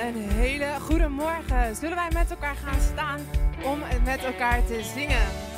Een hele goede morgen. Zullen wij met elkaar gaan staan om met elkaar te zingen?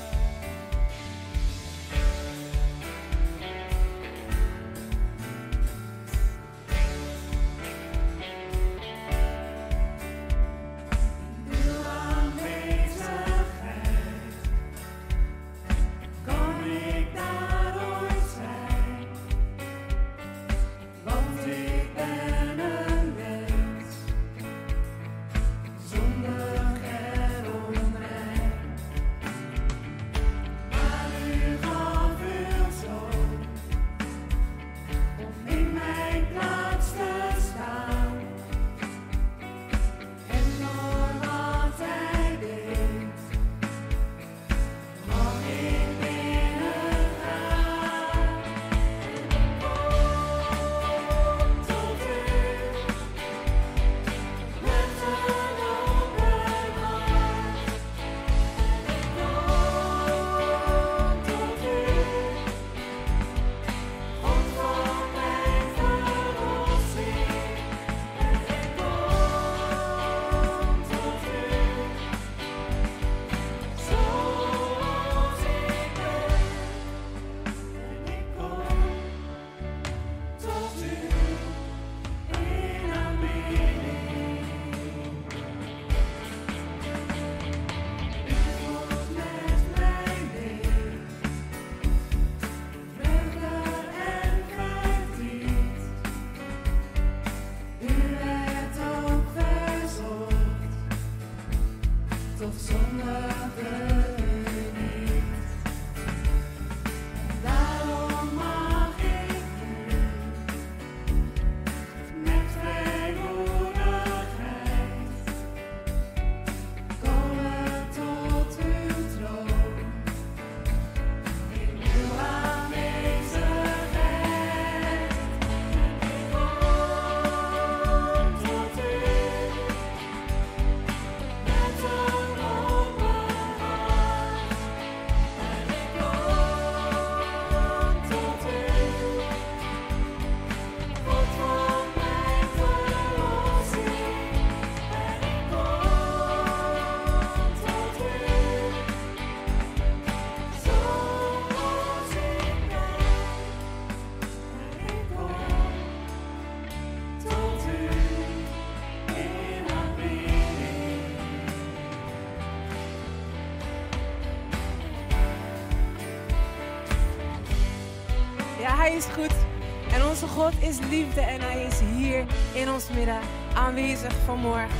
God is liefde en hij is hier in ons midden aanwezig vanmorgen.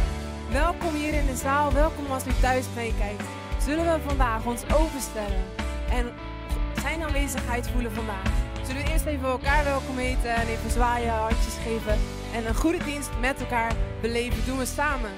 Welkom hier in de zaal, welkom als u thuis meekijkt. Zullen we vandaag ons openstellen en zijn aanwezigheid voelen vandaag? Zullen we eerst even elkaar welkom heten en even zwaaien, handjes geven en een goede dienst met elkaar beleven? Doen we samen.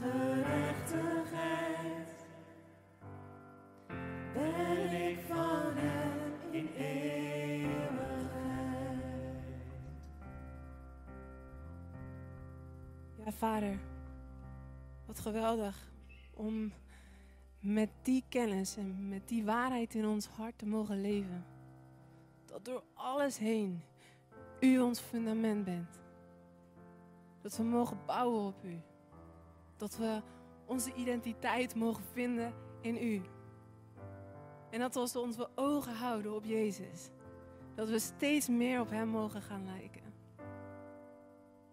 gerechtigheid. Ben ik van hem in. Ja, vader, wat geweldig om met die kennis en met die waarheid in ons hart te mogen leven. Dat door alles heen u ons fundament bent. Dat we mogen bouwen op U. Dat we onze identiteit mogen vinden in U. En dat als we onze ogen houden op Jezus, dat we steeds meer op Hem mogen gaan lijken.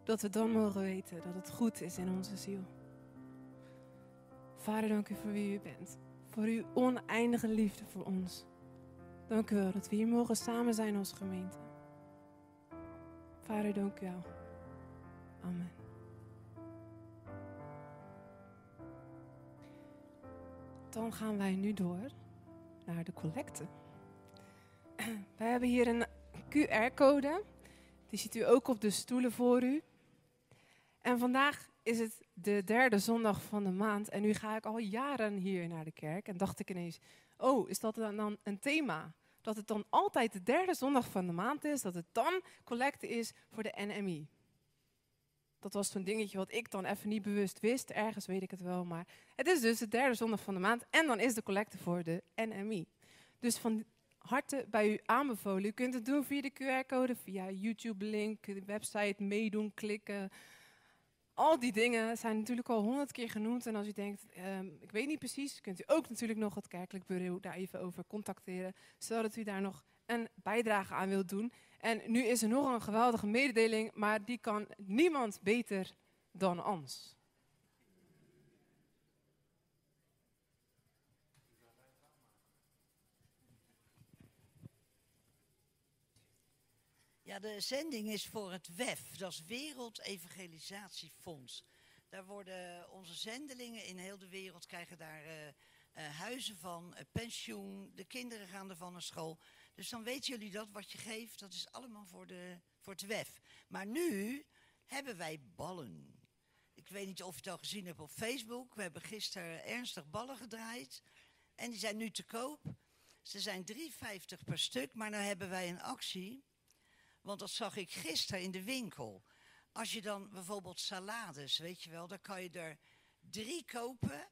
Dat we dan mogen weten dat het goed is in onze ziel. Vader, dank u voor wie u bent. Voor uw oneindige liefde voor ons. Dank u wel dat we hier mogen samen zijn als gemeente. Vader, dank u wel. Amen. Dan gaan wij nu door naar de collecte. Wij hebben hier een QR-code. Die ziet u ook op de stoelen voor u. En vandaag is het de derde zondag van de maand. En nu ga ik al jaren hier naar de kerk. En dacht ik ineens, oh, is dat dan, een thema? Dat het dan altijd de derde zondag van de maand is. Dat het dan collecte is voor de NMI. Dat was zo'n dingetje wat ik dan even niet bewust wist. Ergens weet ik het wel. Maar het is dus de derde zondag van de maand. En dan is de collecte voor de NMI. Dus van harte bij u aanbevolen. U kunt het doen via de QR-code, via YouTube-link, de website, meedoen, klikken. Al die dingen zijn natuurlijk al honderd keer genoemd. En als u denkt, ehm, ik weet niet precies, kunt u ook natuurlijk nog het kerkelijk bureau daar even over contacteren. Zodat u daar nog een bijdrage aan wilt doen. En nu is er nog een geweldige mededeling, maar die kan niemand beter dan ons. Ja, de zending is voor het WEF, dat is Wereld Evangelisatiefonds. Daar worden onze zendelingen in heel de wereld krijgen daar eh, eh, huizen van, eh, pensioen, de kinderen gaan ervan naar school. Dus dan weten jullie dat, wat je geeft, dat is allemaal voor, de, voor het WEF. Maar nu hebben wij ballen. Ik weet niet of je het al gezien hebt op Facebook. We hebben gisteren ernstig ballen gedraaid. En die zijn nu te koop. Ze zijn 3,50 per stuk, maar nu hebben wij een actie. Want dat zag ik gisteren in de winkel. Als je dan bijvoorbeeld salades, weet je wel, dan kan je er drie kopen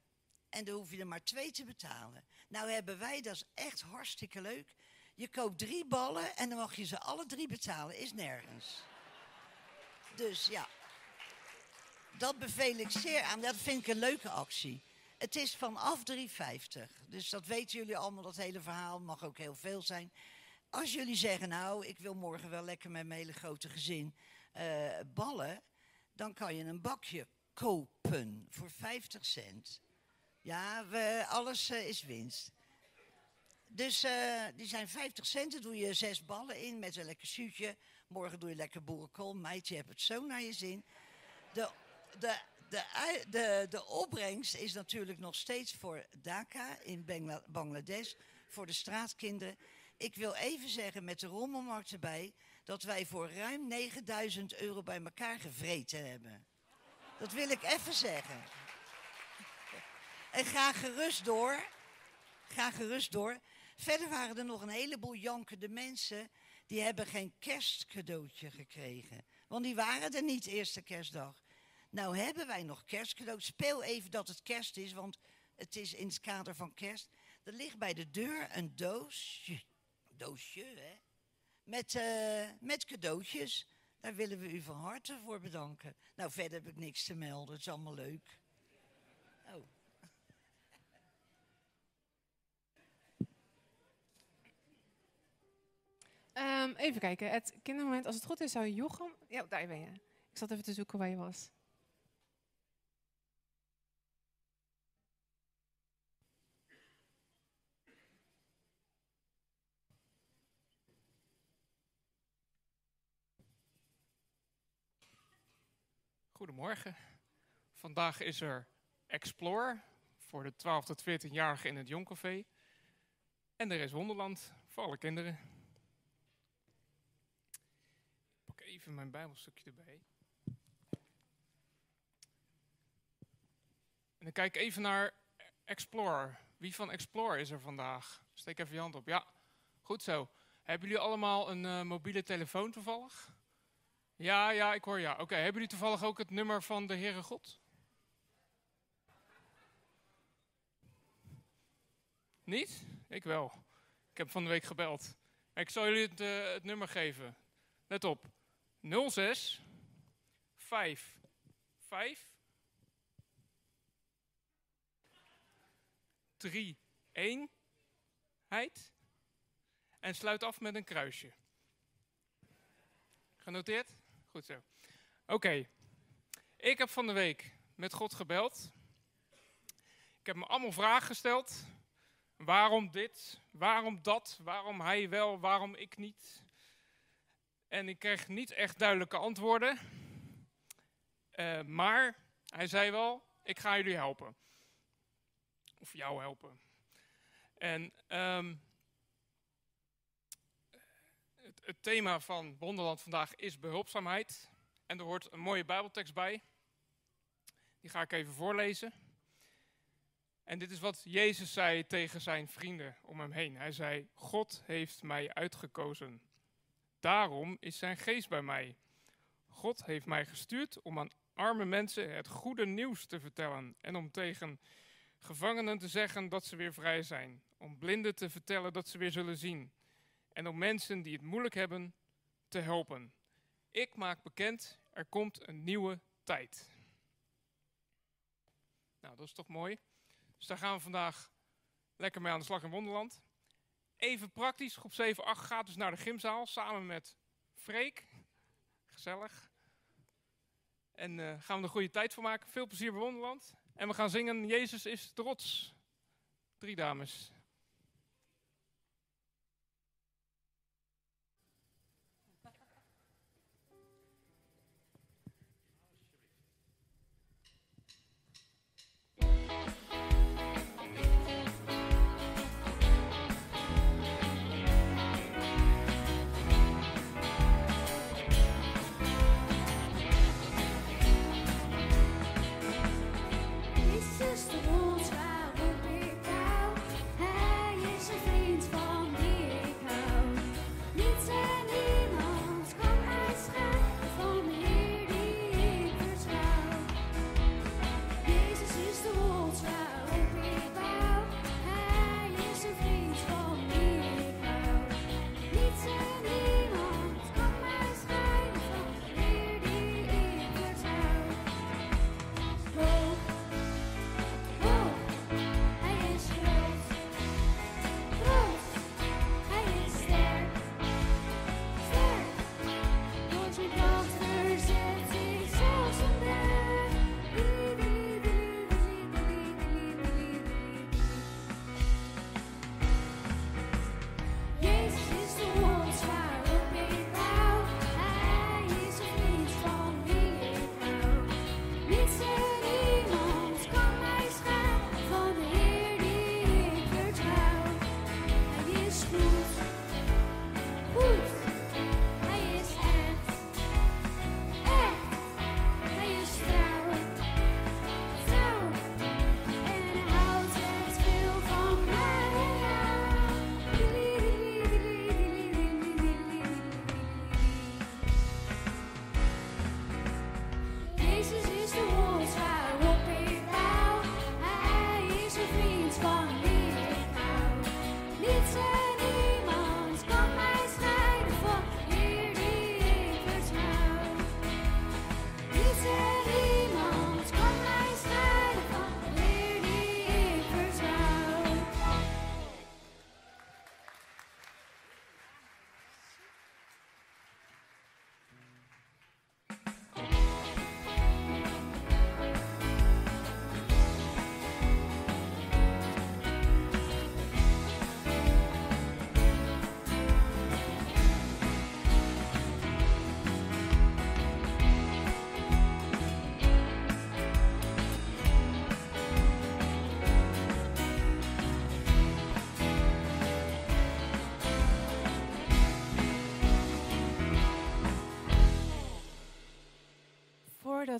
en dan hoef je er maar twee te betalen. Nou hebben wij, dat is echt hartstikke leuk. Je koopt drie ballen en dan mag je ze alle drie betalen. Is nergens. Dus ja, dat beveel ik zeer aan. Dat vind ik een leuke actie. Het is vanaf 3,50. Dus dat weten jullie allemaal, dat hele verhaal. Mag ook heel veel zijn. Als jullie zeggen, nou, ik wil morgen wel lekker met mijn hele grote gezin uh, ballen, dan kan je een bakje kopen voor 50 cent. Ja, we, alles uh, is winst. Dus uh, die zijn 50 cent, doe je zes ballen in met een lekker zuutje. Morgen doe je lekker boerenkool. Meid, je hebt het zo naar je zin. De, de, de, de, de opbrengst is natuurlijk nog steeds voor Dhaka in Bangladesh, voor de straatkinderen. Ik wil even zeggen met de rommelmarkt erbij dat wij voor ruim 9000 euro bij elkaar gevreten hebben. Dat wil ik even zeggen. En ga gerust door. Ga gerust door. Verder waren er nog een heleboel jankende mensen. Die hebben geen kerstcadeautje gekregen. Want die waren er niet eerste kerstdag. Nou hebben wij nog kerstcadeautjes. Speel even dat het kerst is, want het is in het kader van kerst. Er ligt bij de deur een doos doosje, hè? Met, uh, met cadeautjes. Daar willen we u van harte voor bedanken. Nou, verder heb ik niks te melden. Het is allemaal leuk. Um, even kijken. Het kindermoment, als het goed is, zou Jochem... Ja, daar ben je. Ik zat even te zoeken waar je was. Goedemorgen. Vandaag is er Explore voor de 12 tot 14-jarigen in het Jongcafé. En er is Wonderland voor alle kinderen. Ik pak even mijn bijbelstukje erbij. En dan kijk even naar Explore. Wie van Explore is er vandaag? Steek even je hand op. Ja, goed zo. Hebben jullie allemaal een uh, mobiele telefoon toevallig? Ja, ja, ik hoor ja. Oké, hebben jullie toevallig ook het nummer van de Heere God? Niet? Ik wel. Ik heb van de week gebeld. Ik zal jullie het, uh, het nummer geven. Let op. 06 5 5 3 1 heid. En sluit af met een kruisje. Genoteerd? Goed zo. Oké, ik heb van de week met God gebeld. Ik heb me allemaal vragen gesteld. Waarom dit? Waarom dat? Waarom hij wel? Waarom ik niet? En ik kreeg niet echt duidelijke antwoorden. Uh, maar hij zei wel: Ik ga jullie helpen. Of jou helpen. En um, het, het, thema van Wonderland vandaag is behulpzaamheid. En er hoort een mooie Bijbeltekst bij. Die ga ik even voorlezen. En dit is wat Jezus zei tegen zijn vrienden om hem heen. Hij zei: God heeft mij uitgekozen. Daarom is zijn geest bij mij. God heeft mij gestuurd om aan arme mensen het goede nieuws te vertellen en om tegen gevangenen te zeggen dat ze weer vrij zijn, om blinden te vertellen dat ze weer zullen zien en om mensen die het moeilijk hebben te helpen. Ik maak bekend, er komt een nieuwe tijd. Nou, dat is toch mooi. Dus daar gaan we vandaag lekker mee aan de slag in Wonderland. Even praktisch, groep 7, 8 gaat dus naar de gymzaal samen met Freek. Gezellig. En uh, gaan we een goede tijd voor maken. Veel plezier bij Wonderland. En we gaan zingen Jezus is trots. Drie dames.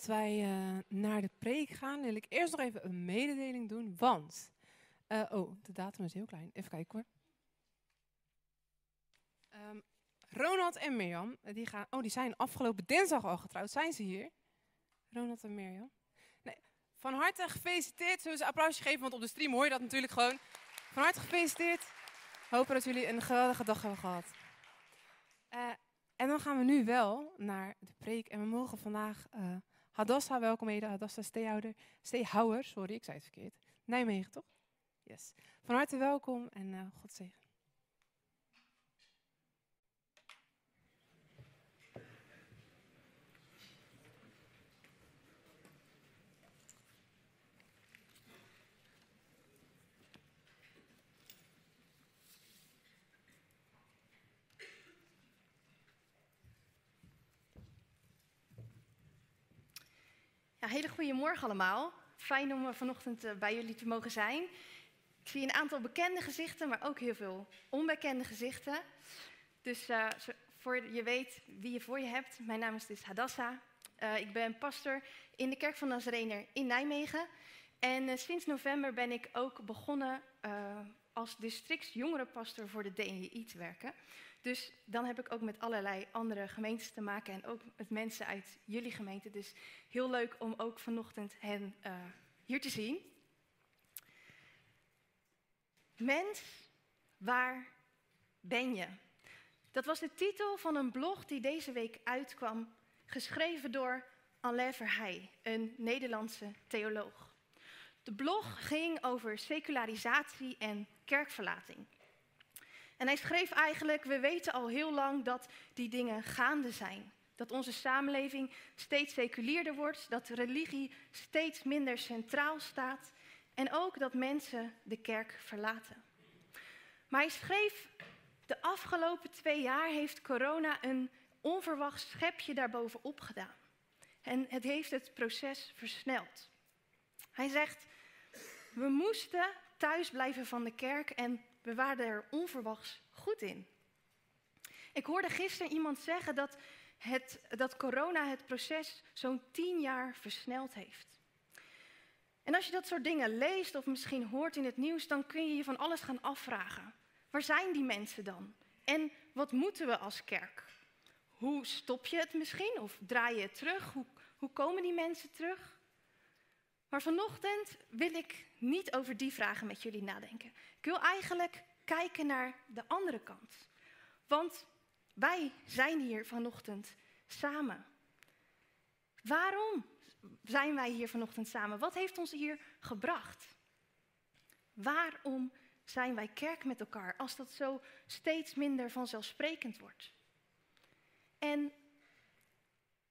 Voordat wij uh, naar de preek gaan, wil ik eerst nog even een mededeling doen. Want, uh, oh, de datum is heel klein. Even kijken hoor. Um, Ronald en Mirjam, die, gaan, oh, die zijn afgelopen dinsdag al getrouwd. Zijn ze hier? Ronald en Mirjam. Nee, van harte gefeliciteerd. Zullen ze een applausje geven, want op de stream hoor je dat natuurlijk gewoon. Van harte gefeliciteerd. Hopen dat jullie een geweldige dag hebben gehad. En dan gaan we nu wel naar de preek. En we mogen vandaag Hadassa welkom heten. Hadassa Steehouder. Steehouwer, sorry, ik zei het verkeerd. Nijmegen, toch? Yes. Van harte welkom en uh, God zegen. Ja, hele goede morgen allemaal. Fijn om eh, vanochtend eh, bij jullie te mogen zijn. Ik zie een aantal bekende gezichten, maar ook heel veel onbekende gezichten. Dus uh, voor je weet wie je voor je hebt, mijn naam is dus Hadassa. Ik ben pastor in de Kerk van Nazarener in Nijmegen. En sinds november ben ik ook begonnen als districtsjongerenpastor voor de DNI te werken. Dus dan heb ik ook met allerlei andere gemeentes te maken en ook met mensen uit jullie gemeente. Dus heel leuk om ook vanochtend hen uh, hier te zien. Mens, waar ben je? Dat was de titel van een blog die deze week uitkwam, geschreven door Alain Verheij, een Nederlandse theoloog. De blog ging over secularisatie en kerkverlating. En hij schreef eigenlijk, we weten al heel lang dat die dingen gaande zijn. Dat onze samenleving steeds seculierder wordt, dat religie steeds minder centraal staat en ook dat mensen de kerk verlaten. Maar hij schreef, de afgelopen twee jaar heeft corona een onverwacht schepje daarbovenop gedaan. En het heeft het proces versneld. Hij zegt, we moesten thuis blijven van de kerk en we waren er onverwachts goed in. Ik hoorde gisteren iemand zeggen dat, het, dat corona het proces zo'n tien jaar versneld heeft. En als je dat soort dingen leest of misschien hoort in het nieuws, dan kun je je van alles gaan afvragen. Waar zijn die mensen dan? En wat moeten we als kerk? Hoe stop je het misschien of draai je het terug? Hoe, hoe komen die mensen terug? Maar vanochtend wil ik niet over die vragen met jullie nadenken. Ik wil eigenlijk kijken naar de andere kant. Want wij zijn hier vanochtend samen. Waarom zijn wij hier vanochtend samen? Wat heeft ons hier gebracht? Waarom zijn wij kerk met elkaar als dat zo steeds minder vanzelfsprekend wordt? En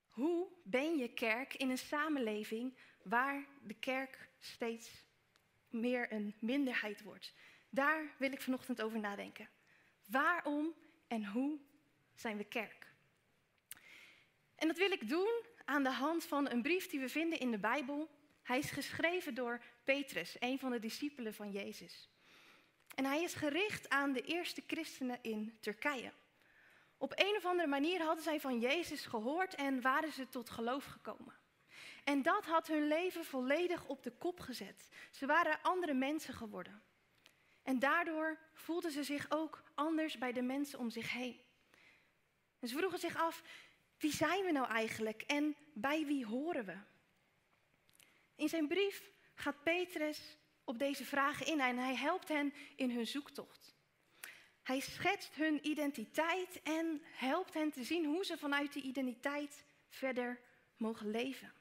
hoe ben je kerk in een samenleving waar de kerk steeds meer een minderheid wordt? Daar wil ik vanochtend over nadenken. Waarom en hoe zijn we kerk? En dat wil ik doen aan de hand van een brief die we vinden in de Bijbel. Hij is geschreven door Petrus, een van de discipelen van Jezus. En hij is gericht aan de eerste christenen in Turkije. Op een of andere manier hadden zij van Jezus gehoord en waren ze tot geloof gekomen. En dat had hun leven volledig op de kop gezet. Ze waren andere mensen geworden. En daardoor voelden ze zich ook anders bij de mensen om zich heen. En ze vroegen zich af, wie zijn we nou eigenlijk en bij wie horen we? In zijn brief gaat Petrus op deze vragen in en hij helpt hen in hun zoektocht. Hij schetst hun identiteit en helpt hen te zien hoe ze vanuit die identiteit verder mogen leven.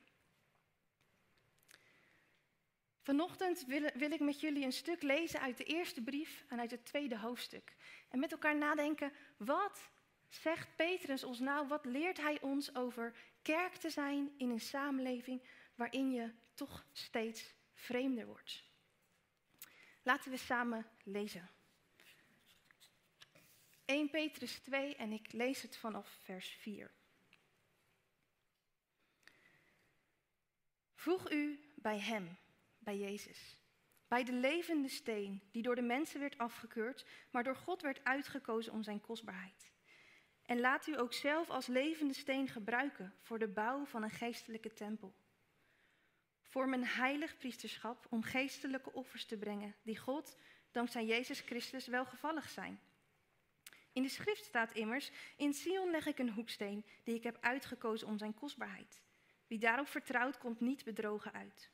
Vanochtend wil, wil, ik met jullie een stuk lezen uit de eerste brief en uit het tweede hoofdstuk. En met elkaar nadenken, wat zegt Petrus ons nou? Wat leert hij ons over kerk te zijn in een samenleving waarin je toch steeds vreemder wordt? Laten we samen lezen. 1 Petrus 2 en ik lees het vanaf vers 4. Voeg u bij hem bij Jezus. Bij de levende steen die door de mensen werd afgekeurd, maar door God werd uitgekozen om zijn kostbaarheid. En laat u ook zelf als levende steen gebruiken voor de bouw van een geestelijke tempel. Vorm een heilig priesterschap om geestelijke offers te brengen, die God, dankzij Jezus Christus, welgevallig zijn. In de schrift staat immers, in Sion leg ik een hoeksteen die ik heb uitgekozen om zijn kostbaarheid. Wie daarop vertrouwt, komt niet bedrogen uit.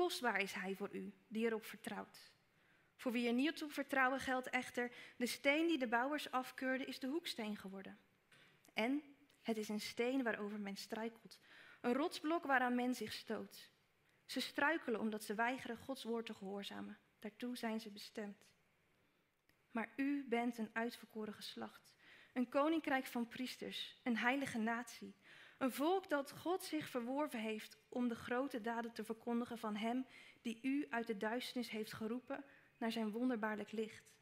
Kostbaar is hij voor u, die erop vertrouwt. Voor wie er niet op vertrouwen geldt echter, de steen die de bouwers afkeurden is de hoeksteen geworden. En het is een steen waarover men struikelt, een rotsblok waaraan men zich stoot. Ze struikelen omdat ze weigeren Gods woord te gehoorzamen. Daartoe zijn ze bestemd. Maar u bent een uitverkoren geslacht, een koninkrijk van priesters, een heilige natie, een volk dat God zich verworven heeft om de grote daden te verkondigen van Hem die u uit de duisternis heeft geroepen naar zijn wonderbaarlijk licht.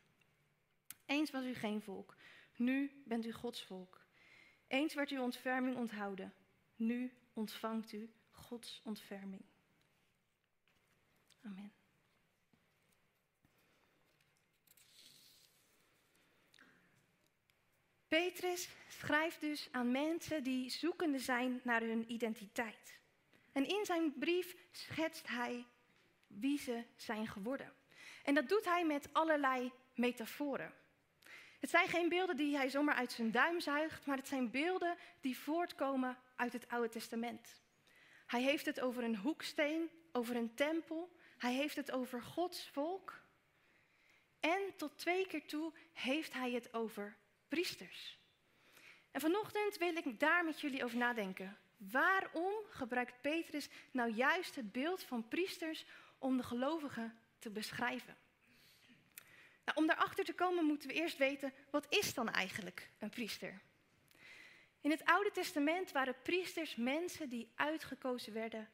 Eens was u geen volk, nu bent u Gods volk. Eens werd uw ontferming onthouden, nu ontvangt u Gods ontferming. Amen. Petrus schrijft dus aan mensen die zoekende zijn naar hun identiteit. En in zijn brief schetst hij wie ze zijn geworden. En dat doet hij met allerlei metaforen. Het zijn geen beelden die hij zomaar uit zijn duim zuigt, maar het zijn beelden die voortkomen uit het Oude Testament. Hij heeft het over een hoeksteen, over een tempel, hij heeft het over Gods volk. En tot twee keer toe heeft hij het over priesters. En vanochtend wil ik daar met jullie over nadenken. Waarom gebruikt Petrus nou juist het beeld van priesters om de gelovigen te beschrijven? Nou, om daarachter te komen moeten we eerst weten, wat is dan eigenlijk een priester? In het Oude Testament waren priesters mensen die uitgekozen werden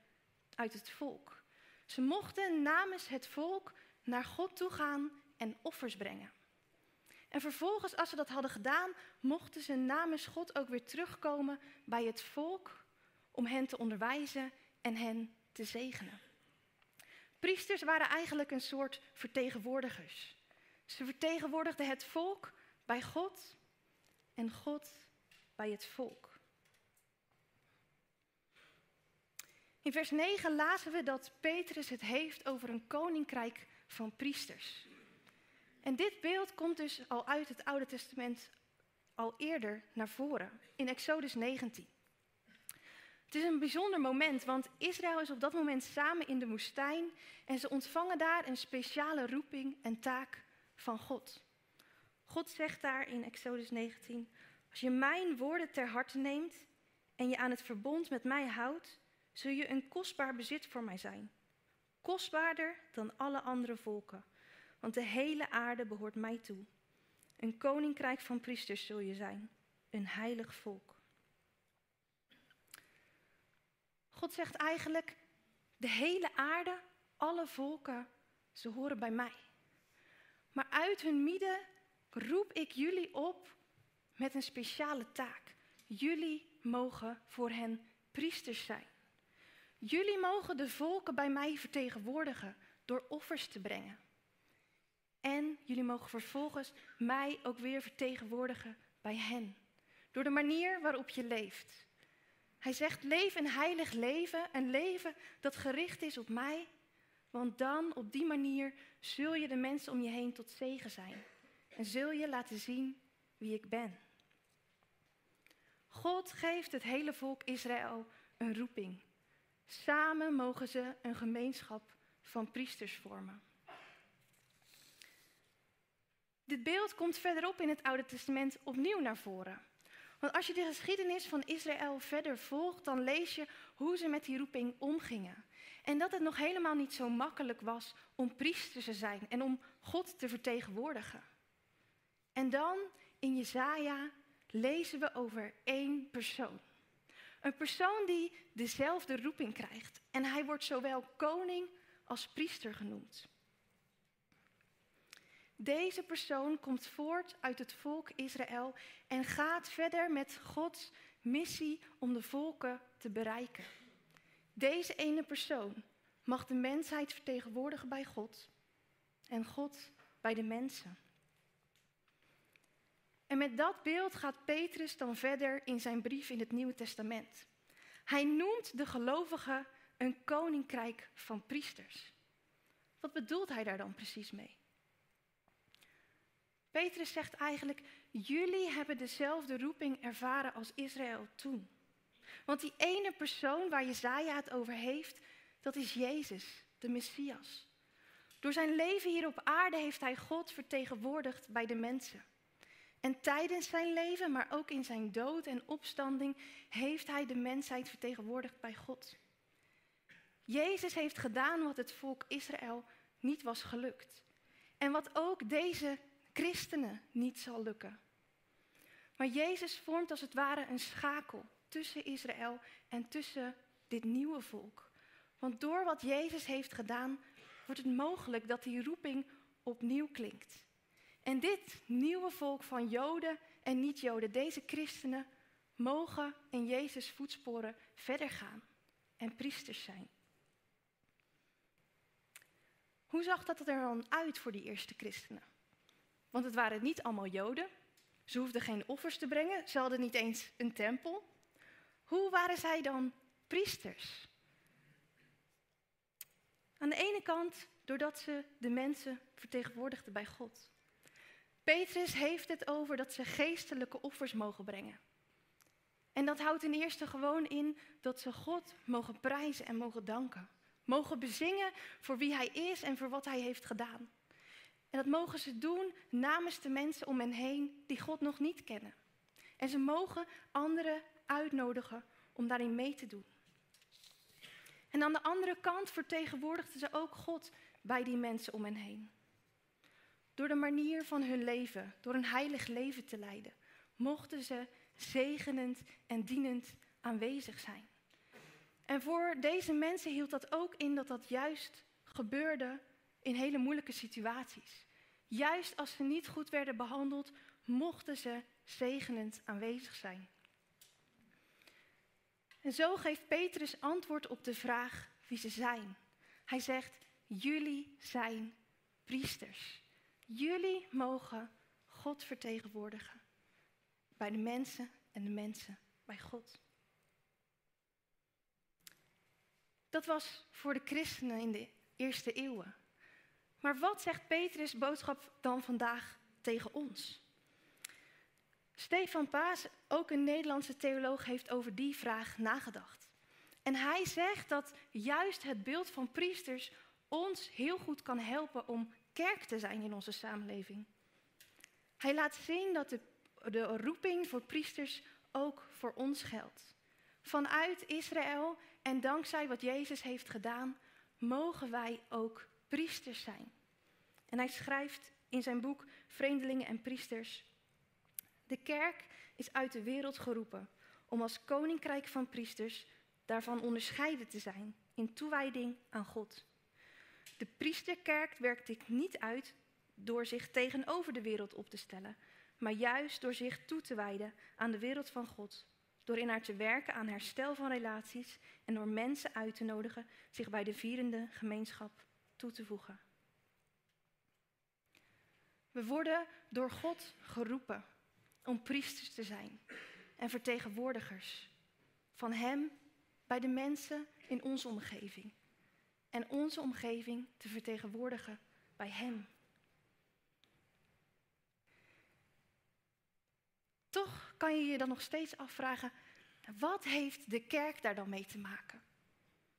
uit het volk. Ze mochten namens het volk naar God toe gaan en offers brengen. En vervolgens, als ze dat hadden gedaan, mochten ze namens God ook weer terugkomen bij het volk om hen te onderwijzen en hen te zegenen. Priesters waren eigenlijk een soort vertegenwoordigers. Ze vertegenwoordigden het volk bij God en God bij het volk. In vers 9 lazen we dat Petrus het heeft over een koninkrijk van priesters. En dit beeld komt dus al uit het Oude Testament al eerder naar voren, in Exodus 19. Het is een bijzonder moment, want Israël is op dat moment samen in de woestijn en ze ontvangen daar een speciale roeping en taak van God. God zegt daar in Exodus 19, als je mijn woorden ter harte neemt en je aan het verbond met mij houdt, zul je een kostbaar bezit voor mij zijn. Kostbaarder dan alle andere volken, want de hele aarde behoort mij toe. Een koninkrijk van priesters zul je zijn, een heilig volk. God zegt eigenlijk, de hele aarde, alle volken, ze horen bij mij. Maar uit hun midden roep ik jullie op met een speciale taak. Jullie mogen voor hen priesters zijn. Jullie mogen de volken bij mij vertegenwoordigen door offers te brengen. En jullie mogen vervolgens mij ook weer vertegenwoordigen bij hen. Door de manier waarop je leeft. Hij zegt: leef een heilig leven, een leven dat gericht is op mij. Want dan, op die manier, zul je de mensen om je heen tot zegen zijn. En zul je laten zien wie ik ben. God geeft het hele volk Israël een roeping. Samen mogen ze een gemeenschap van priesters vormen. Dit beeld komt verderop in het Oude Testament opnieuw naar voren. Want als je de geschiedenis van Israël verder volgt, dan lees je hoe ze met die roeping omgingen. En dat het nog helemaal niet zo makkelijk was om priester te zijn en om God te vertegenwoordigen. En dan in Jezaja lezen we over één persoon. Een persoon die dezelfde roeping krijgt. En hij wordt zowel koning als priester genoemd. Deze persoon komt voort uit het volk Israël en gaat verder met Gods missie om de volken te bereiken. Deze ene persoon mag de mensheid vertegenwoordigen bij God en God bij de mensen. En met dat beeld gaat Petrus dan verder in zijn brief in het Nieuwe Testament. Hij noemt de gelovigen een koninkrijk van priesters. Wat bedoelt hij daar dan precies mee? Petrus zegt eigenlijk, jullie hebben dezelfde roeping ervaren als Israël toen. Want die ene persoon waar Jezaja het over heeft, dat is Jezus, de Messias. Door zijn leven hier op aarde heeft hij God vertegenwoordigd bij de mensen. En tijdens zijn leven, maar ook in zijn dood en opstanding, heeft hij de mensheid vertegenwoordigd bij God. Jezus heeft gedaan wat het volk Israël niet was gelukt. En wat ook deze christenen niet zal lukken. Maar Jezus vormt als het ware een schakel tussen Israël en tussen dit nieuwe volk. Want door wat Jezus heeft gedaan, wordt het mogelijk dat die roeping opnieuw klinkt. En dit nieuwe volk van Joden en niet-Joden, deze christenen, mogen in Jezus' voetsporen verder gaan en priesters zijn. Hoe zag dat er dan uit voor die eerste christenen? Want het waren niet allemaal Joden. Ze hoefden geen offers te brengen. Ze hadden niet eens een tempel. Hoe waren zij dan priesters? Aan de ene kant doordat ze de mensen vertegenwoordigden bij God. Petrus heeft het over dat ze geestelijke offers mogen brengen. En dat houdt ten eerste gewoon in dat ze God mogen prijzen en mogen danken. Mogen bezingen voor wie Hij is en voor wat Hij heeft gedaan. En dat mogen ze doen namens de mensen om hen heen die God nog niet kennen. En ze mogen anderen uitnodigen om daarin mee te doen. En aan de andere kant vertegenwoordigden ze ook God bij die mensen om hen heen. Door de manier van hun leven, door een heilig leven te leiden, mochten ze zegenend en dienend aanwezig zijn. En voor deze mensen hield dat ook in dat dat juist gebeurde in hele moeilijke situaties. Juist als ze niet goed werden behandeld, mochten ze zegenend aanwezig zijn. En zo geeft Petrus antwoord op de vraag wie ze zijn. Hij zegt, jullie zijn priesters. Jullie mogen God vertegenwoordigen bij de mensen en de mensen bij God. Dat was voor de christenen in de eerste eeuwen. Maar wat zegt Petrus' boodschap dan vandaag tegen ons? Stefan Paas, ook een Nederlandse theoloog, heeft over die vraag nagedacht. En hij zegt dat juist het beeld van priesters ons heel goed kan helpen om kerk te zijn in onze samenleving. Hij laat zien dat de, roeping voor priesters ook voor ons geldt. Vanuit Israël en dankzij wat Jezus heeft gedaan, mogen wij ook priesters zijn. En hij schrijft in zijn boek Vreemdelingen en Priesters. De kerk is uit de wereld geroepen om als koninkrijk van priesters daarvan onderscheiden te zijn in toewijding aan God. De priesterkerk werkt dit niet uit door zich tegenover de wereld op te stellen, maar juist door zich toe te wijden aan de wereld van God. Door in haar te werken aan herstel van relaties en door mensen uit te nodigen zich bij de vierende gemeenschap toe te voegen. We worden door God geroepen om priesters te zijn en vertegenwoordigers van Hem bij de mensen in onze omgeving. En onze omgeving te vertegenwoordigen bij Hem. Toch kan je je dan nog steeds afvragen, wat heeft de kerk daar dan mee te maken?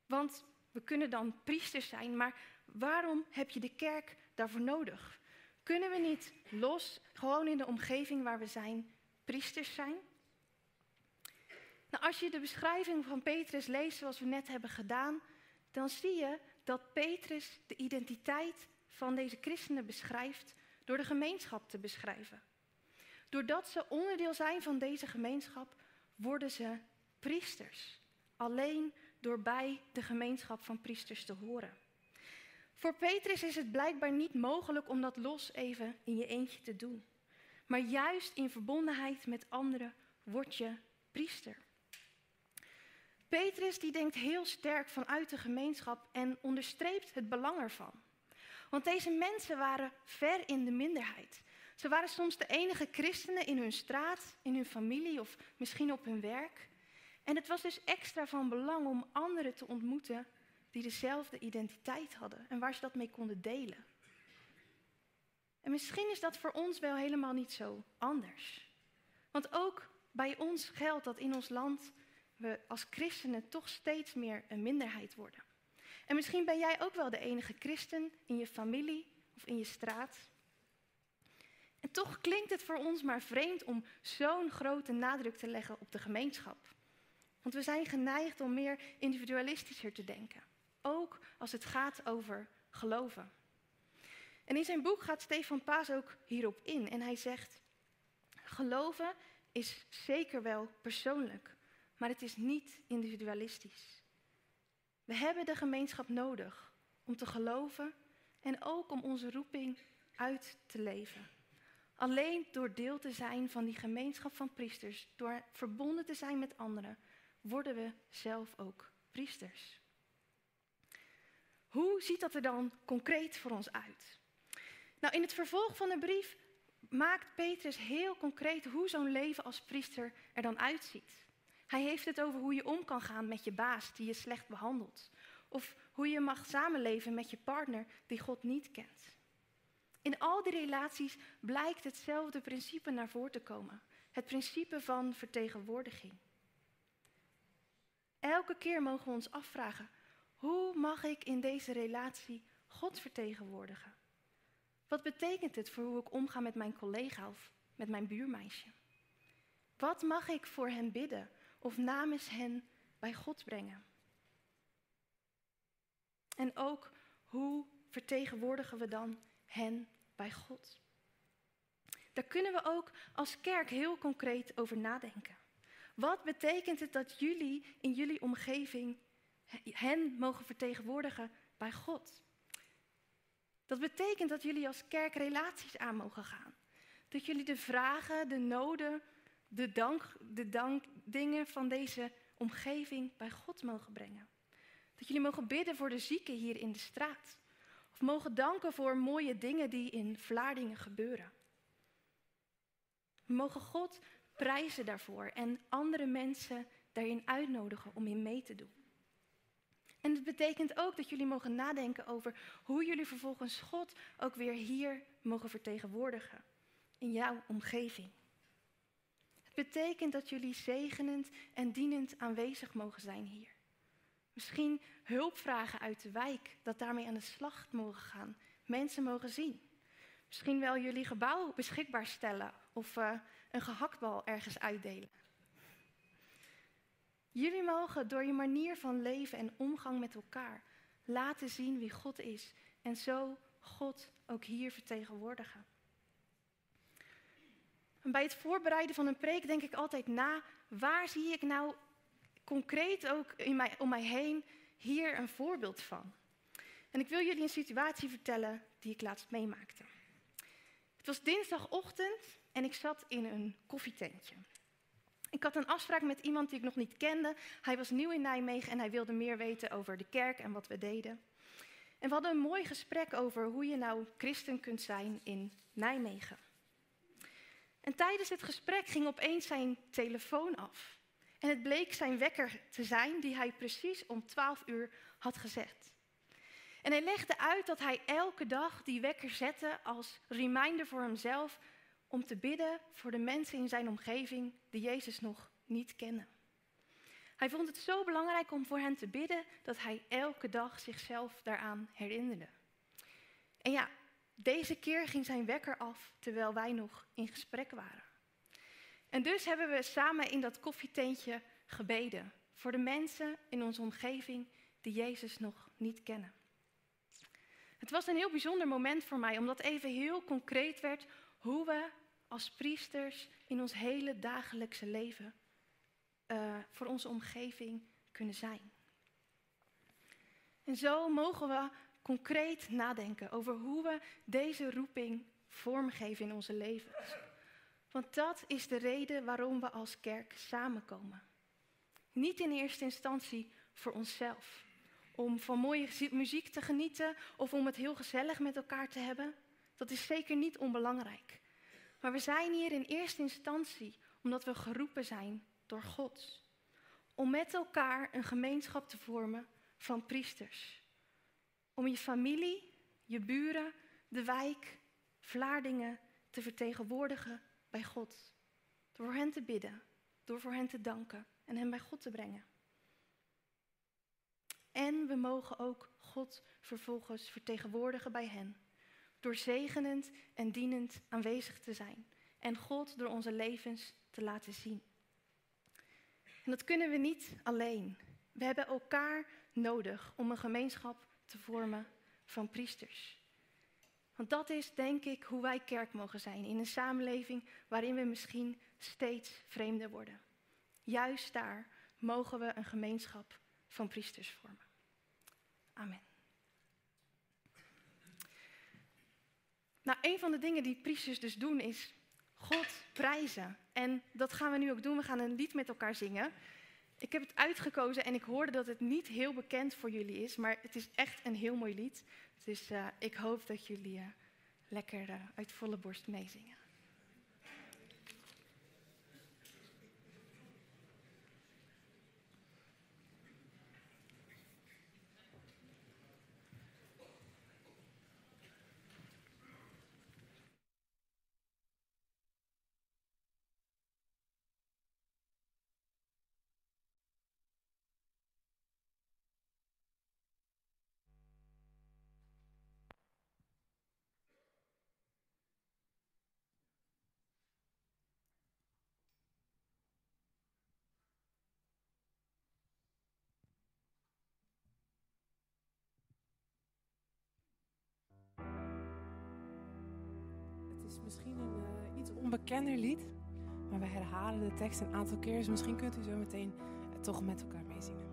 Want we kunnen dan priesters zijn, maar waarom heb je de kerk daarvoor nodig? Kunnen we niet los, gewoon in de omgeving waar we zijn, priesters zijn? Nou, als je de beschrijving van Petrus leest zoals we net hebben gedaan, dan zie je dat Petrus de identiteit van deze christenen beschrijft door de gemeenschap te beschrijven. Doordat ze onderdeel zijn van deze gemeenschap, worden ze priesters. Alleen door bij de gemeenschap van priesters te horen. Voor Petrus is het blijkbaar niet mogelijk om dat los even in je eentje te doen. Maar juist in verbondenheid met anderen word je priester. Petrus die denkt heel sterk vanuit de gemeenschap en onderstreept het belang ervan. Want deze mensen waren ver in de minderheid. Ze waren soms de enige christenen in hun straat, in hun familie of misschien op hun werk. En het was dus extra van belang om anderen te ontmoeten die dezelfde identiteit hadden en waar ze dat mee konden delen. En misschien is dat voor ons wel helemaal niet zo anders. Want ook bij ons geldt dat in ons land we als christenen toch steeds meer een minderheid worden. En misschien ben jij ook wel de enige christen in je familie of in je straat. En toch klinkt het voor ons maar vreemd om zo'n grote nadruk te leggen op de gemeenschap. Want we zijn geneigd om meer individualistischer te denken. Ook als het gaat over geloven. En in zijn boek gaat Stefan Paas ook hierop in. En hij zegt: Geloven is zeker wel persoonlijk, maar het is niet individualistisch. We hebben de gemeenschap nodig om te geloven en ook om onze roeping uit te leven. Alleen door deel te zijn van die gemeenschap van priesters, door verbonden te zijn met anderen, worden we zelf ook priesters. Hoe ziet dat er dan concreet voor ons uit? Nou, in het vervolg van de brief maakt Petrus heel concreet hoe zo'n leven als priester er dan uitziet. Hij heeft het over hoe je om kan gaan met je baas die je slecht behandelt. Of hoe je mag samenleven met je partner die God niet kent. In al die relaties blijkt hetzelfde principe naar voren te komen. Het principe van vertegenwoordiging. Elke keer mogen we ons afvragen, hoe mag ik in deze relatie God vertegenwoordigen? Wat betekent het voor hoe ik omga met mijn collega of met mijn buurmeisje? Wat mag ik voor hen bidden of namens hen bij God brengen? En ook hoe vertegenwoordigen we dan hen bij God? Daar kunnen we ook als kerk heel concreet over nadenken. Wat betekent het dat jullie in jullie omgeving hen mogen vertegenwoordigen bij God? Dat betekent dat jullie als kerk relaties aan mogen gaan. Dat jullie de vragen, de noden, de, dank, de dankdingen van deze omgeving bij God mogen brengen. Dat jullie mogen bidden voor de zieken hier in de straat. Of mogen danken voor mooie dingen die in Vlaardingen gebeuren. We mogen God prijzen daarvoor en andere mensen daarin uitnodigen om in mee te doen. En het betekent ook dat jullie mogen nadenken over hoe jullie vervolgens God ook weer hier mogen vertegenwoordigen. In jouw omgeving. Het betekent dat jullie zegenend en dienend aanwezig mogen zijn hier. Misschien hulp vragen uit de wijk, dat daarmee aan de slag mogen gaan. Mensen mogen zien. Misschien wel jullie gebouw beschikbaar stellen of uh, een gehaktbal ergens uitdelen. Jullie mogen door je manier van leven en omgang met elkaar laten zien wie God is en zo God ook hier vertegenwoordigen. En bij het voorbereiden van een preek denk ik altijd na, waar zie ik nou concreet ook in om mij heen hier een voorbeeld van? En ik wil jullie een situatie vertellen die ik laatst meemaakte. Het was dinsdagochtend en ik zat in een koffietentje. Ik had een afspraak met iemand die ik nog niet kende. Hij was nieuw in Nijmegen en hij wilde meer weten over de kerk en wat we deden. En we hadden een mooi gesprek over hoe je nou christen kunt zijn in Nijmegen. En tijdens het gesprek ging opeens zijn telefoon af. En het bleek zijn wekker te zijn die hij precies om 12 uur had gezet. En hij legde uit dat hij elke dag die wekker zette als reminder voor hemzelf om te bidden voor de mensen in zijn omgeving die Jezus nog niet kennen. Hij vond het zo belangrijk om voor hen te bidden dat hij elke dag zichzelf daaraan herinnerde. En ja, deze keer ging zijn wekker af terwijl wij nog in gesprek waren. En dus hebben we samen in dat koffietentje gebeden voor de mensen in onze omgeving die Jezus nog niet kennen. Het was een heel bijzonder moment voor mij, omdat even heel concreet werd hoe we als priesters in ons hele dagelijkse leven uh, voor onze omgeving kunnen zijn. En zo mogen we concreet nadenken over hoe we deze roeping vormgeven in onze levens. Want dat is de reden waarom we als kerk samenkomen. Niet in eerste instantie voor onszelf, om van mooie muziek te genieten of om het heel gezellig met elkaar te hebben. Dat is zeker niet onbelangrijk. Maar we zijn hier in eerste instantie omdat we geroepen zijn door God. Om met elkaar een gemeenschap te vormen van priesters. Om je familie, je buren, de wijk, Vlaardingen te vertegenwoordigen bij God. Door hen te bidden, door voor hen te danken en hen bij God te brengen. En we mogen ook God vervolgens vertegenwoordigen bij hen door zegenend en dienend aanwezig te zijn en God door onze levens te laten zien. En dat kunnen we niet alleen. We hebben elkaar nodig om een gemeenschap te vormen van priesters. Want dat is, denk ik, hoe wij kerk mogen zijn in een samenleving waarin we misschien steeds vreemder worden. Juist daar mogen we een gemeenschap van priesters vormen. Amen. Nou, een van de dingen die priesters dus doen is God prijzen. En dat gaan we nu ook doen. We gaan een lied met elkaar zingen. Ik heb het uitgekozen en ik hoorde dat het niet heel bekend voor jullie is, maar het is echt een heel mooi lied. Dus uh, ik hoop dat jullie uh, lekker uh, uit volle borst meezingen. Misschien een uh, iets onbekender lied, maar we herhalen de tekst een aantal keer. Dus misschien kunt u zo meteen toch met elkaar meezingen.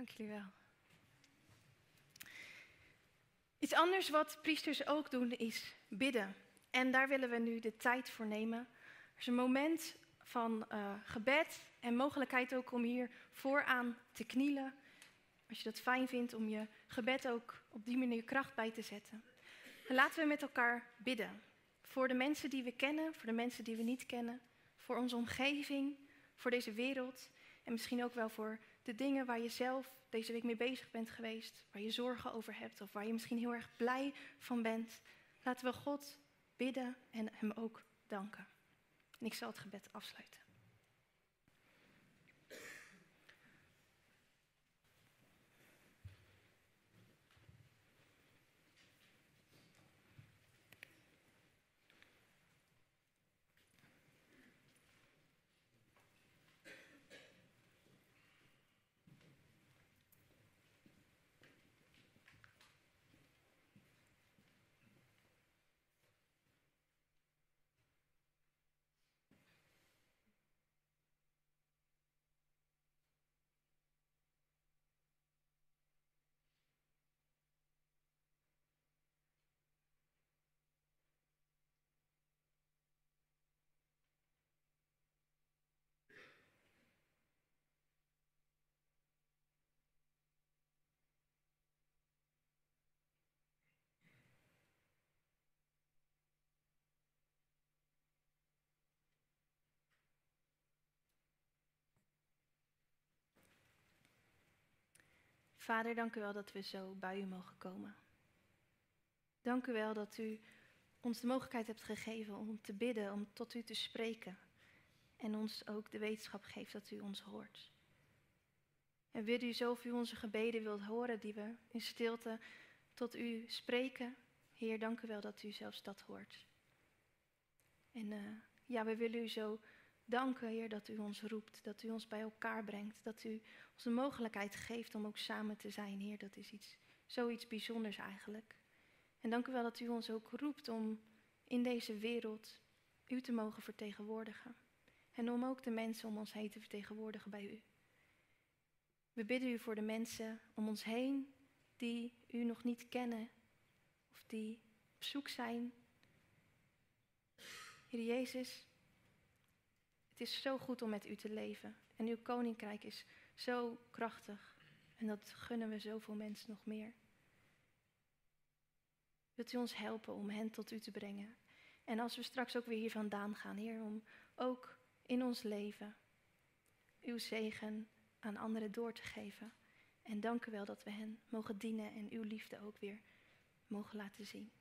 Dank jullie wel. Iets anders wat priesters ook doen is bidden. En daar willen we nu de tijd voor nemen. Er is een moment van uh, gebed en mogelijkheid ook om hier vooraan te knielen. Als je dat fijn vindt om je gebed ook op die manier kracht bij te zetten. En laten we met elkaar bidden. Voor de mensen die we kennen, voor de mensen die we niet kennen. Voor onze omgeving, voor deze wereld En misschien ook wel voor de dingen waar je zelf deze week mee bezig bent geweest, waar je zorgen over hebt of waar je misschien heel erg blij van bent. Laten we God bidden en Hem ook danken. En ik zal het gebed afsluiten. Vader, dank u wel dat we zo bij u mogen komen. Dank u wel dat u ons de mogelijkheid hebt gegeven om te bidden, om tot u te spreken. En ons ook de wetenschap geeft dat u ons hoort. En wil u zo u onze gebeden wilt horen die we in stilte tot u spreken. Heer, dank u wel dat u zelfs dat hoort. En uh, ja, we willen u zo danken, Heer, dat u ons roept, dat u ons bij elkaar brengt, dat u ons de mogelijkheid geeft om ook samen te zijn, Heer. Dat is iets, zoiets bijzonders eigenlijk. En dank u wel dat u ons ook roept om in deze wereld u te mogen vertegenwoordigen. En om ook de mensen om ons heen te vertegenwoordigen bij u. We bidden u voor de mensen om ons heen die u nog niet kennen of die op zoek zijn. Heer Jezus, het is zo goed om met u te leven. En uw koninkrijk is zo krachtig. En dat gunnen we zoveel mensen nog meer. Wilt u ons helpen om hen tot u te brengen? En als we straks ook weer hier vandaan gaan, Heer, om ook in ons leven uw zegen aan anderen door te geven. En dank u wel dat we hen mogen dienen en uw liefde ook weer mogen laten zien.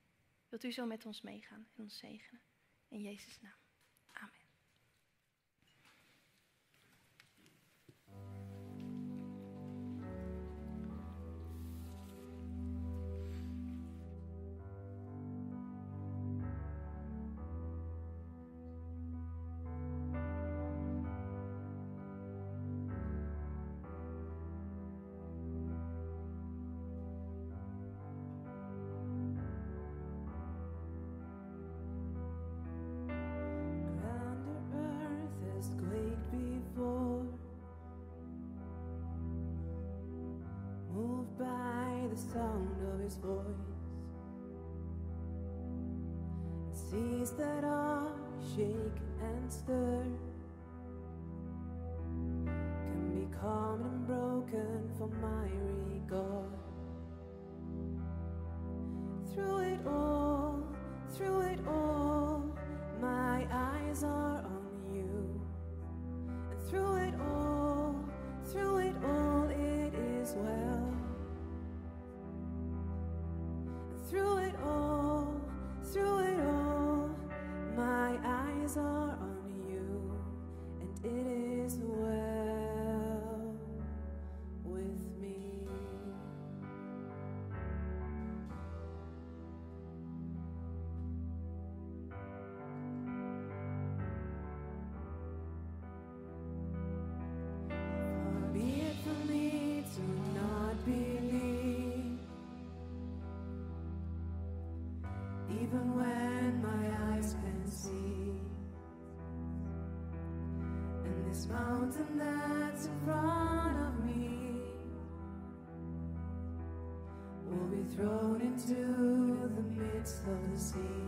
Wilt u zo met ons meegaan en ons zegenen? In Jezus' naam. His voice. Seas that are shake and stir. can be calm and broken for my regard. Through it all, through it all, my eyes are on you. And through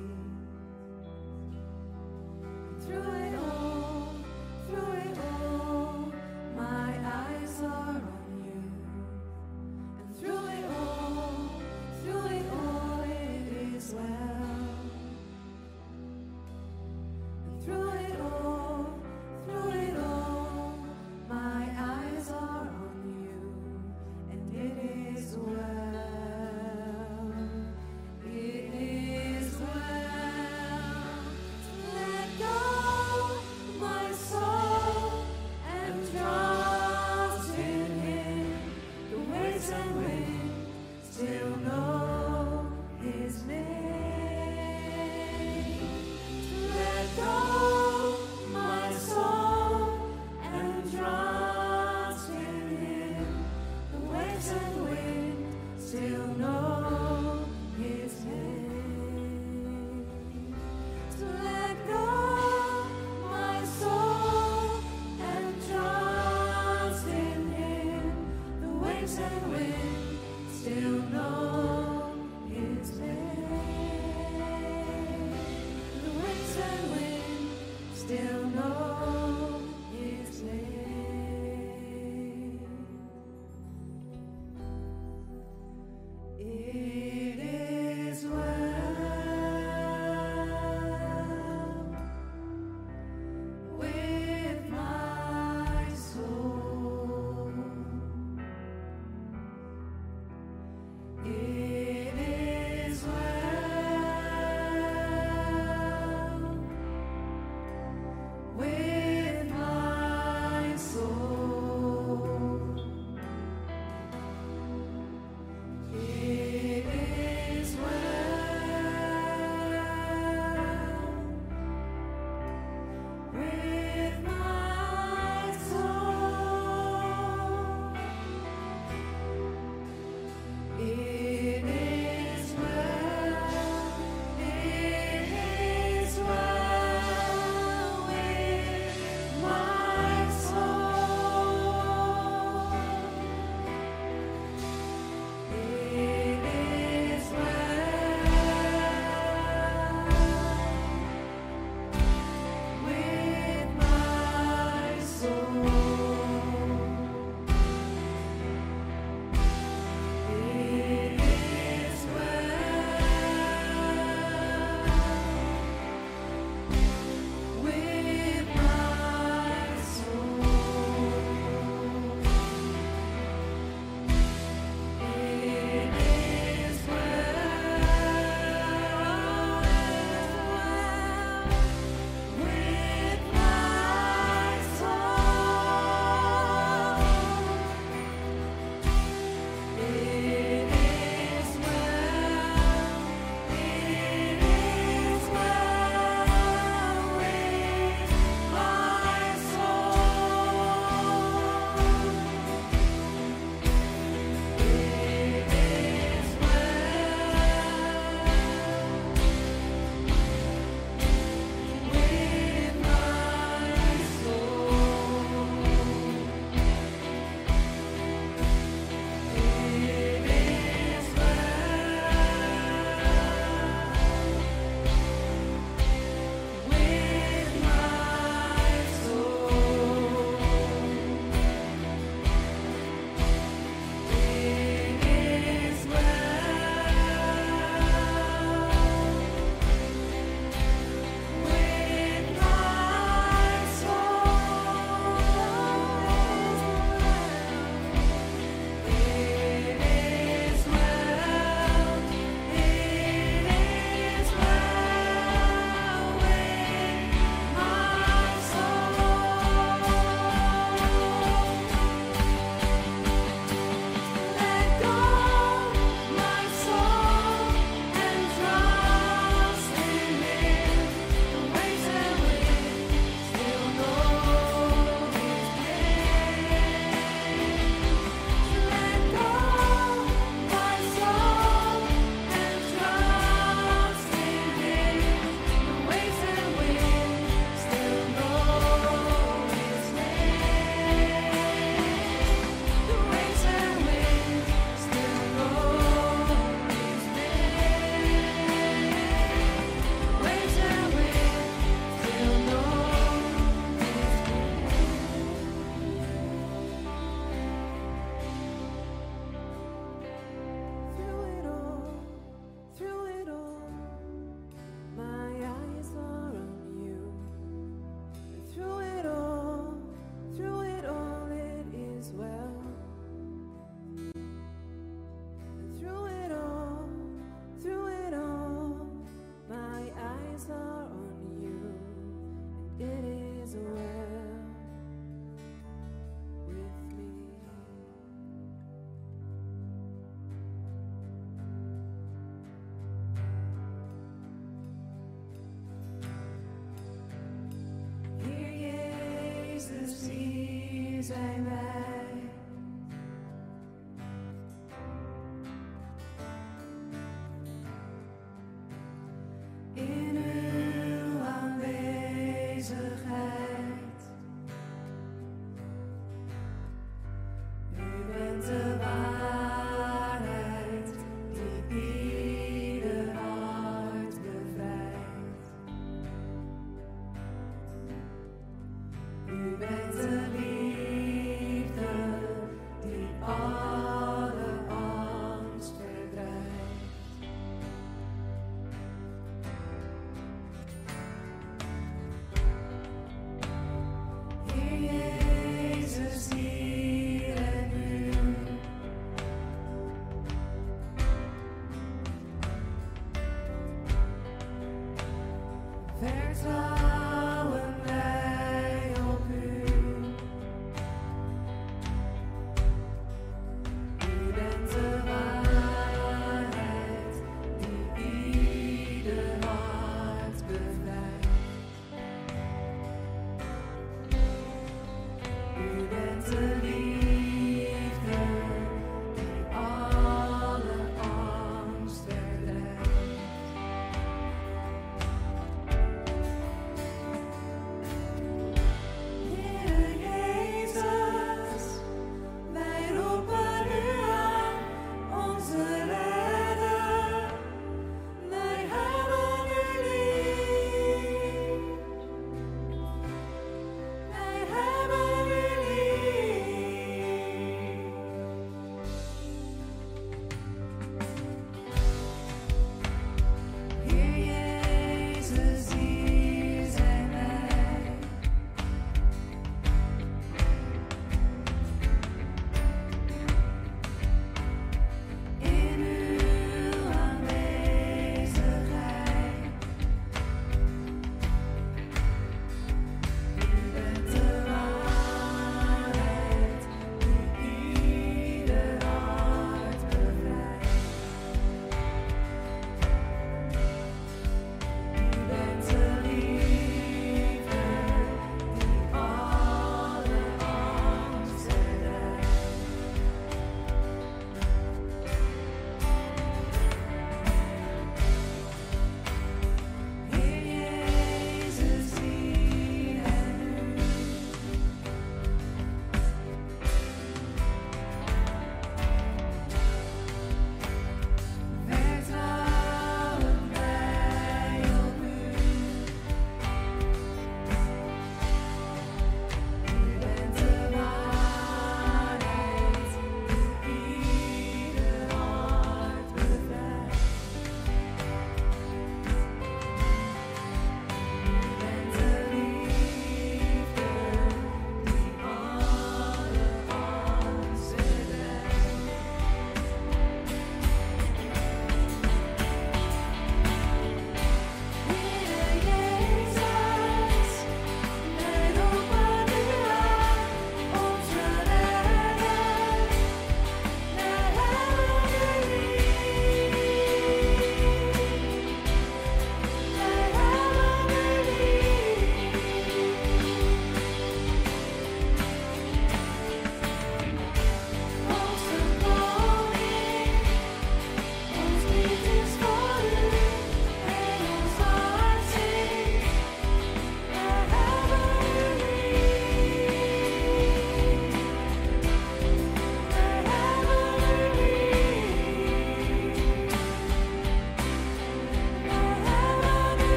you.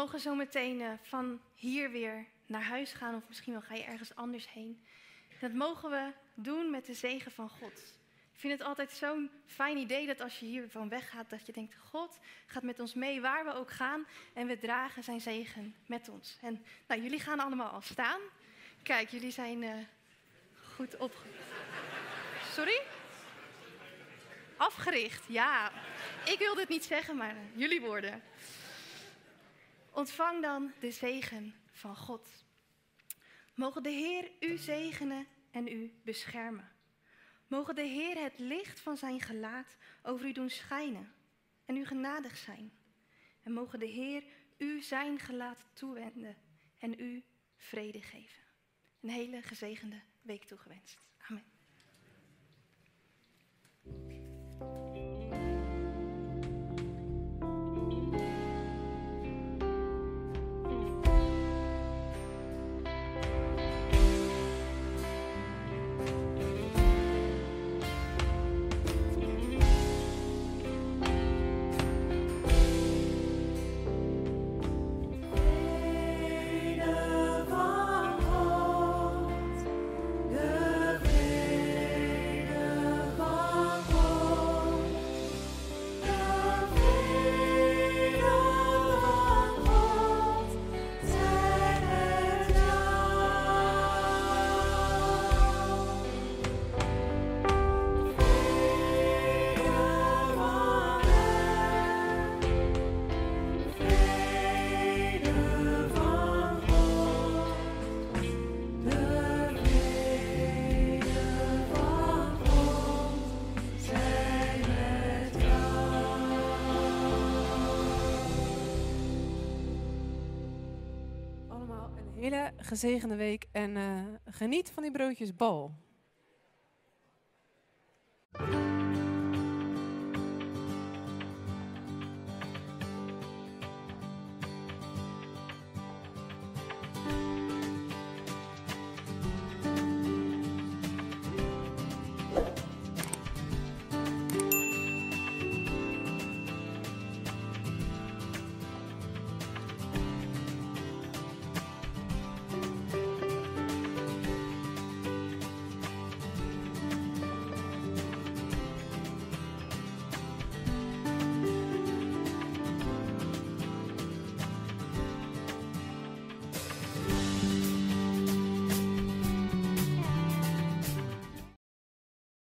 Mogen zo meteen eh, van hier weer naar huis gaan, of misschien wel ga je ergens anders heen. Dat mogen we doen met de zegen van God. Ik vind het altijd zo'n fijn idee dat als je hier van weggaat, dat je denkt: God gaat met ons mee waar we ook gaan en we dragen zijn zegen met ons. En nou, jullie gaan allemaal al staan. Kijk, jullie zijn eh, goed op. Sorry? Afgericht, ja. Ik wilde het niet zeggen, maar jullie woorden. Ontvang dan de zegen van God. Mogen de Heer u zegenen en u beschermen. Mogen de Heer het licht van zijn gelaat over u doen schijnen en u genadig zijn. En mogen de Heer u zijn gelaat toewenden en u vrede geven. Een hele gezegende week toegewenst. Amen. Gezegende week en eh, geniet van die broodjes bal.